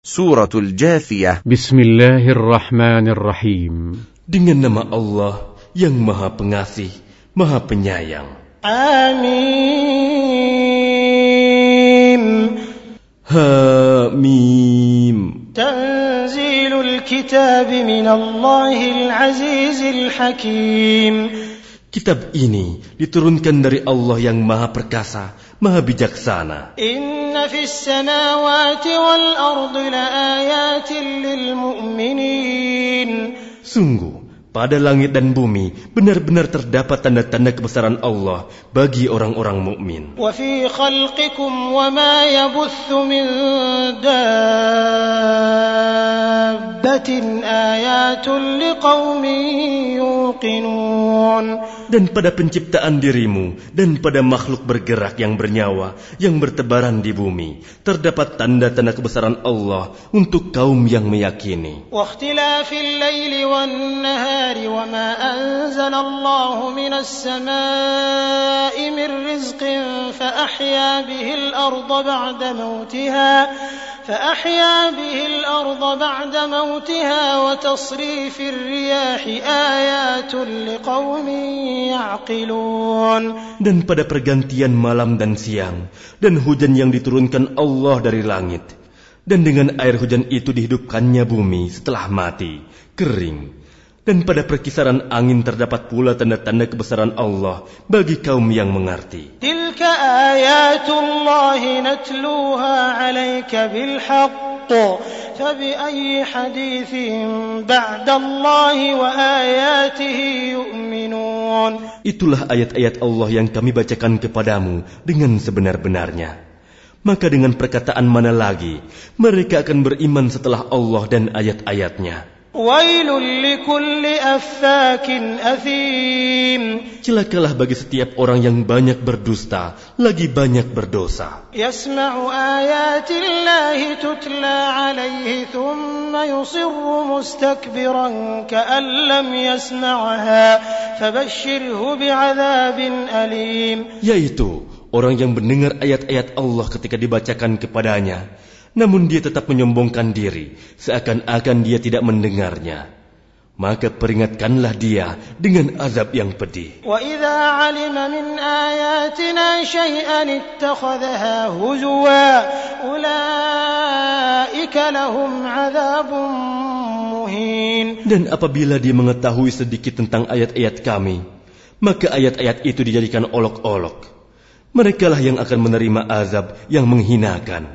Surah Al-Jathiyah Bismillahirrahmanirrahim. Dengan nama Allah yang maha pengasih, maha penyayang. Amin. Hamim. Tanzilul kitab min Allahil azizil hakim. Kitab ini diturunkan dari Allah yang maha perkasa, maha bijaksana. Inna إن في السماوات والأرض لآيات للمؤمنين. Sungguh, Pada langit dan bumi benar-benar terdapat tanda-tanda kebesaran Allah bagi orang-orang mukmin. Dan pada penciptaan dirimu dan pada makhluk bergerak yang bernyawa yang bertebaran di bumi terdapat tanda-tanda kebesaran Allah untuk kaum yang meyakini. والنهار وما أنزل الله من السماء من رزق فأحيا به الأرض بعد موتها فأحيا به الأرض بعد موتها وتصريف الرياح آيات لقوم يعقلون Dan pada pergantian malam dan siang dan hujan yang diturunkan Allah dari langit dan dengan air hujan itu dihidupkannya bumi setelah mati, kering. Dan pada perkisaran angin terdapat pula tanda-tanda kebesaran Allah bagi kaum yang mengerti. Itulah ayat-ayat Allah yang kami bacakan kepadamu dengan sebenar-benarnya. Maka dengan perkataan mana lagi mereka akan beriman setelah Allah dan ayat-ayatnya. Celakalah bagi setiap orang yang banyak berdusta, lagi banyak berdosa. Yaitu orang yang mendengar ayat-ayat Allah ketika dibacakan kepadanya, namun dia tetap menyombongkan diri, seakan-akan dia tidak mendengarnya. Maka peringatkanlah dia dengan azab yang pedih. وإذا علم من آياتنا شيئا اتخذها هزوا أولئك لهم عذاب مهين Dan apabila dia mengetahui sedikit tentang ayat-ayat kami, maka ayat-ayat itu dijadikan olok-olok. Merekalah yang akan menerima azab yang menghinakan.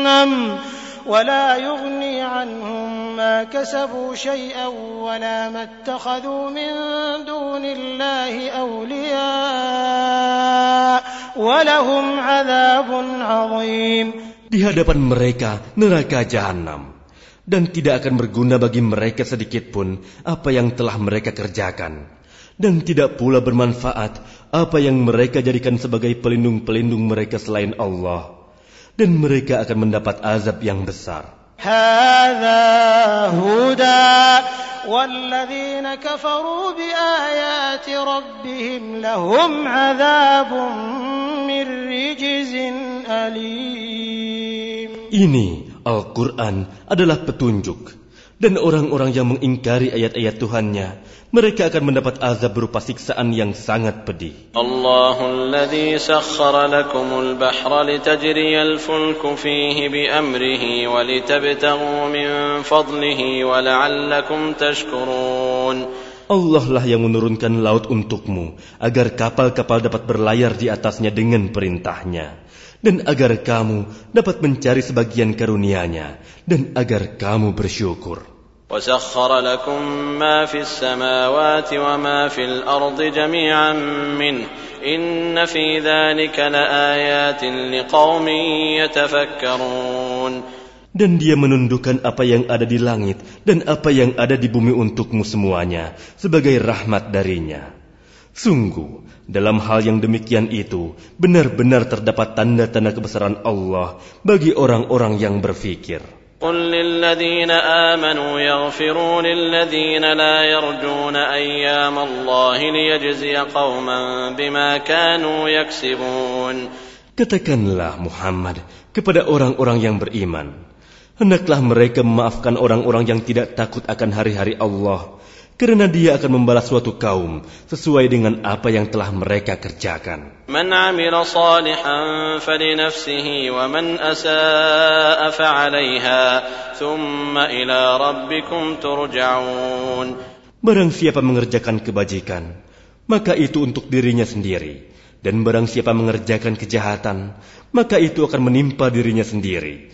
جهنم ولا يغني عنهم ما كسبوا شيئا ولا ما اتخذوا من دون الله أولياء ولهم عذاب عظيم Di hadapan mereka neraka jahanam. Dan tidak akan berguna bagi mereka sedikit pun apa yang telah mereka kerjakan. Dan tidak pula bermanfaat apa yang mereka jadikan sebagai pelindung-pelindung mereka selain Allah. Dan mereka akan mendapat azab yang besar. هذا هدى والذين كفروا بآيات ربهم لهم عذاب من رجز أليم Ini Al-Quran adalah petunjuk. Dan orang-orang yang mengingkari ayat-ayat Tuhannya, mereka akan mendapat azab berupa siksaan yang sangat pedih. Allahul ladzi sakhkhara lakumul bahra litajriyal fulku fihi biamrihi wa litabtaghu min fadlihi wa la'allakum tashkurun. Allah lah yang menurunkan laut untukmu, agar kapal-kapal dapat berlayar di atasnya dengan perintahnya. Dan agar kamu dapat mencari sebagian karunia-Nya, dan agar kamu bersyukur. وسخر لكم ما في السماوات وما في الأرض جميعا منه إن في ذلك لآيات لقوم يتفكرون Dan dia menundukkan apa yang ada di langit dan apa yang ada di bumi untukmu semuanya sebagai rahmat darinya. Sungguh, dalam hal yang demikian itu, benar-benar terdapat tanda-tanda kebesaran Allah bagi orang-orang yang berfikir. قل للذين آمنوا يغفروا للذين لا يرجون أيام الله ليجزي قوما بما كانوا يكسبون Katakanlah Muhammad kepada orang-orang yang beriman, hendaklah mereka memaafkan orang-orang yang tidak takut akan hari-hari Allah, Karena dia akan membalas suatu kaum sesuai dengan apa yang telah mereka kerjakan. Barang siapa mengerjakan kebajikan, maka itu untuk dirinya sendiri. Dan barang siapa mengerjakan kejahatan, maka itu akan menimpa dirinya sendiri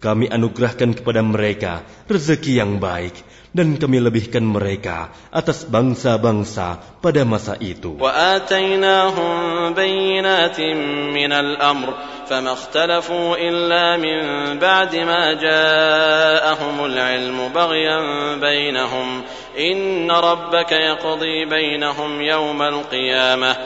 Kami anugerahkan kepada mereka rezeki yang baik, dan kami lebihkan mereka atas bangsa-bangsa pada masa itu. وآتيناهم بينات من الأمر فما اختلفوا إلا من بعد ما جاءهم العلم بغيا بينهم إن ربك يقضي بينهم يوم القيامة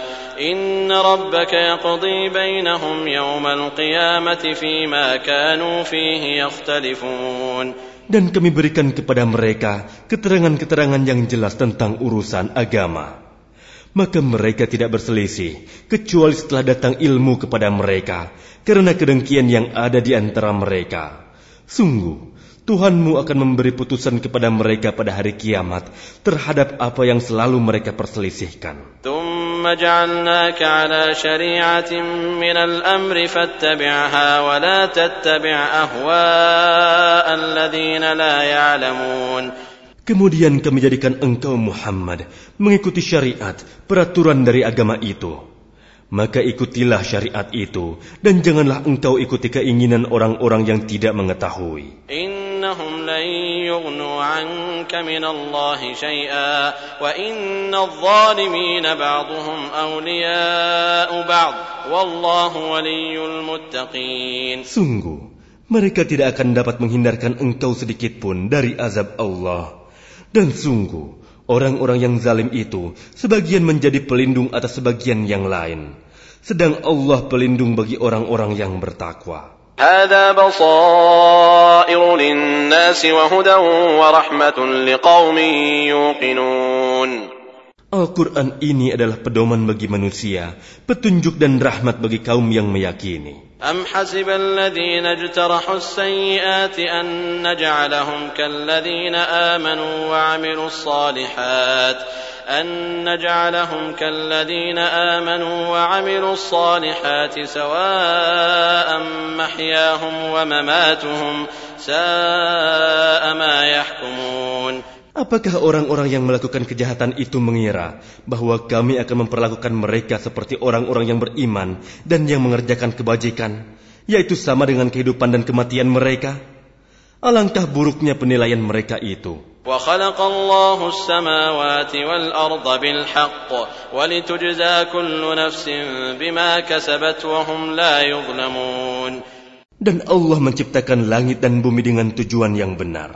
إن ربك يقضي بينهم يوم القيامة فيما كانوا فيه يختلفون Dan kami berikan kepada mereka keterangan-keterangan yang jelas tentang urusan agama. Maka mereka tidak berselisih, kecuali setelah datang ilmu kepada mereka, karena kedengkian yang ada di antara mereka. Sungguh, Tuhanmu akan memberi putusan kepada mereka pada hari kiamat terhadap apa yang selalu mereka perselisihkan. Kemudian kami jadikan engkau Muhammad mengikuti syariat, peraturan dari agama itu. Maka ikutilah syariat itu dan janganlah engkau ikuti keinginan orang-orang yang tidak mengetahui. Sungguh mereka tidak akan dapat menghindarkan engkau sedikit pun dari azab Allah. Dan sungguh, orang-orang yang zalim itu sebagian menjadi pelindung atas sebagian yang lain Sedang Allah pelindung bagi orang-orang yang bertakwa. هذا بصائر للناس وهدى ورحمة لقوم يوقنون Al-Quran ini adalah pedoman bagi manusia, petunjuk dan rahmat bagi kaum yang meyakini. أم حسب الذين اجترحوا السيئات أن نجعلهم كالذين آمنوا وعملوا الصالحات أن نجعلهم كالذين آمنوا وعملوا الصالحات سواء محياهم ومماتهم ساء ما يحكمون Apakah orang-orang yang melakukan kejahatan itu mengira bahwa kami akan memperlakukan mereka seperti orang-orang yang beriman dan yang mengerjakan kebajikan, yaitu sama dengan kehidupan dan kematian mereka? Alangkah buruknya penilaian mereka itu. وخلق الله السماوات والأرض بالحق ولتجزى كل نفس بما كسبت وهم لا يظلمون Dan Allah menciptakan langit dan bumi dengan tujuan yang benar.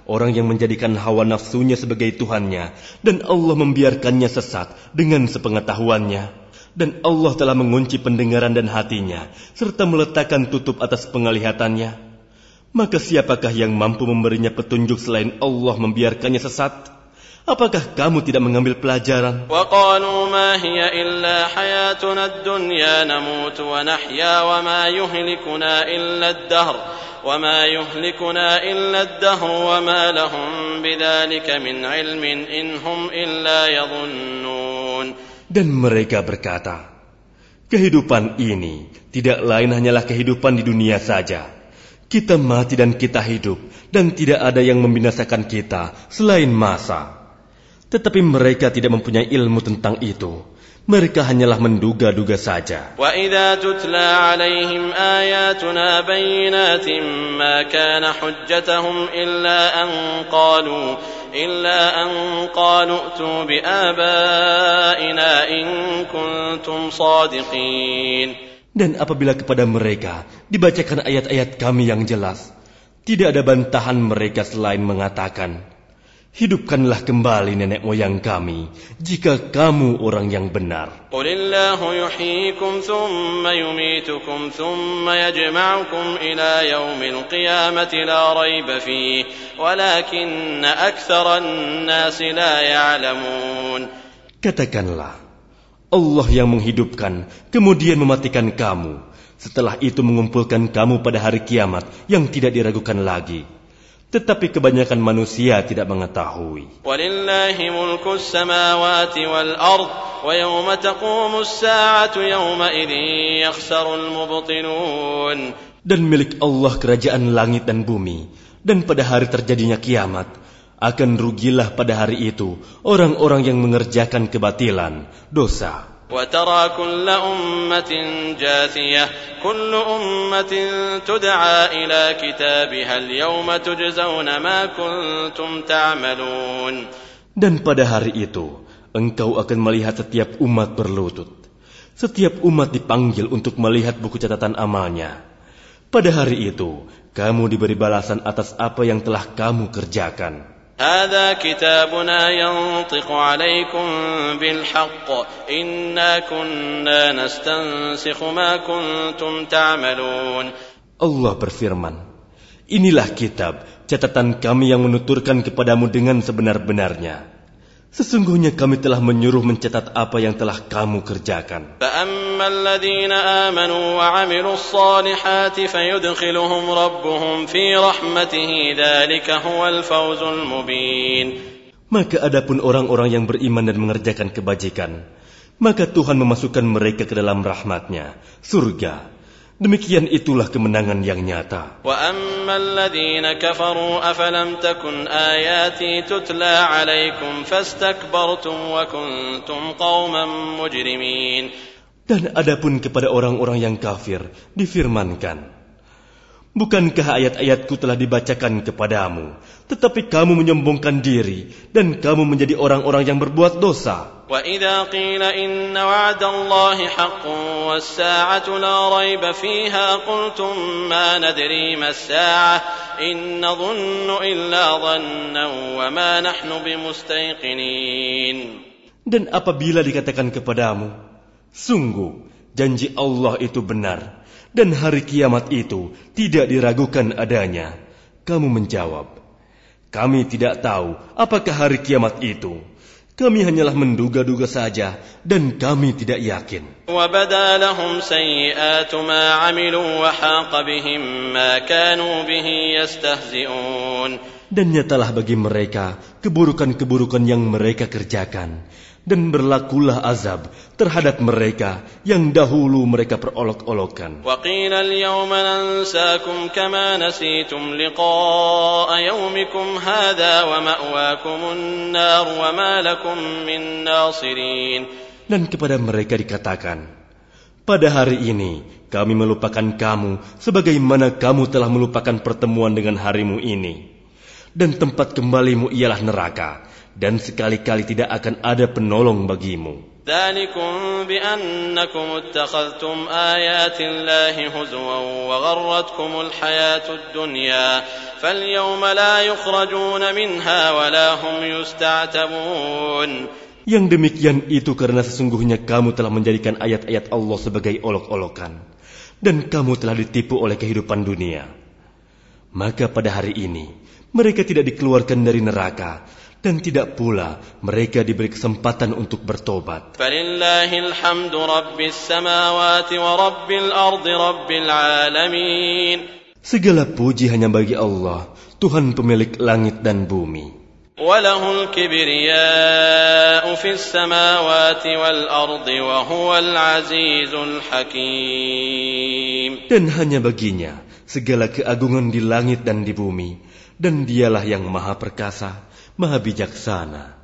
orang yang menjadikan hawa nafsunya sebagai Tuhannya dan Allah membiarkannya sesat dengan sepengetahuannya? Dan Allah telah mengunci pendengaran dan hatinya serta meletakkan tutup atas penglihatannya. Maka siapakah yang mampu memberinya petunjuk selain Allah membiarkannya sesat? Apakah kamu tidak mengambil pelajaran? وقالوا ما هي إلا حياتنا الدنيا نموت ونحيا وما يهلكنا إلا الدهر وما يهلكنا إلا الدهر وما لهم بذلك من علم إن هم إلا يظنون Dan mereka berkata, Kehidupan ini tidak lain hanyalah kehidupan di dunia saja. Kita mati dan kita hidup, dan tidak ada yang membinasakan kita selain masa. Tetapi mereka tidak mempunyai ilmu tentang itu. Mereka hanyalah menduga-duga saja. وإذا تتلى عليهم آياتنا بينات ما كان حجتهم إلا أن قالوا إلا أن قالوا ائتوا بآبائنا إن كنتم صادقين Dan apabila kepada mereka dibacakan ayat-ayat kami yang jelas, tidak ada bantahan mereka selain mengatakan, Hidupkanlah kembali nenek moyang kami jika kamu orang yang benar. Katakanlah, Allah yang menghidupkan kemudian mematikan kamu. Setelah itu mengumpulkan kamu pada hari kiamat yang tidak diragukan lagi tetapi kebanyakan manusia tidak mengetahui. Dan milik Allah kerajaan langit dan bumi, dan pada hari terjadinya kiamat, akan rugilah pada hari itu orang-orang yang mengerjakan kebatilan, dosa, وترى كل أمة جاثية كل أمة تدعى إلى كتابها اليوم تجزون ما كنتم تعملون Dan pada hari itu, engkau akan melihat setiap umat berlutut. Setiap umat dipanggil untuk melihat buku catatan amalnya. Pada hari itu, kamu diberi balasan atas apa yang telah kamu kerjakan. هذا كتابنا ينطق عليكم بالحق إنا كنا نستنسخ ما كنتم تعملون Allah berfirman, Inilah kitab, catatan kami yang menuturkan kepadamu dengan sebenar-benarnya. Sesungguhnya kami telah menyuruh mencatat apa yang telah kamu kerjakan. Maka adapun orang-orang yang beriman dan mengerjakan kebajikan, maka Tuhan memasukkan mereka ke dalam rahmatnya, surga, Demikian itulah kemenangan yang nyata. Dan adapun kepada orang-orang yang kafir difirmankan Bukankah ayat-ayatku telah dibacakan kepadamu, tetapi kamu menyombongkan diri, dan kamu menjadi orang-orang yang berbuat dosa. وإذا قيل إن وعد الله حق والساعة لا ريب فيها قلتم ما ندري ما الساعة إن نظن إلا ظنا وما نحن بمستيقنين Dan apabila dikatakan kepadamu, Sungguh, janji Allah itu benar, dan hari kiamat itu tidak diragukan adanya. Kamu menjawab, kami tidak tahu apakah hari kiamat itu. Kami hanyalah menduga-duga saja dan kami tidak yakin. Dan nyatalah bagi mereka keburukan-keburukan yang mereka kerjakan dan berlakulah azab terhadap mereka yang dahulu mereka perolok-olokan. Dan kepada mereka dikatakan, pada hari ini kami melupakan kamu sebagaimana kamu telah melupakan pertemuan dengan harimu ini. Dan tempat kembalimu ialah neraka dan sekali-kali tidak akan ada penolong bagimu. Yang demikian itu karena sesungguhnya kamu telah menjadikan ayat-ayat Allah sebagai olok-olokan dan kamu telah ditipu oleh kehidupan dunia. Maka pada hari ini mereka tidak dikeluarkan dari neraka dan tidak pula mereka diberi kesempatan untuk bertobat. Segala puji hanya bagi Allah, Tuhan pemilik langit dan bumi. Dan hanya baginya segala keagungan di langit dan di bumi, dan dialah yang maha perkasa, maha bijaksana.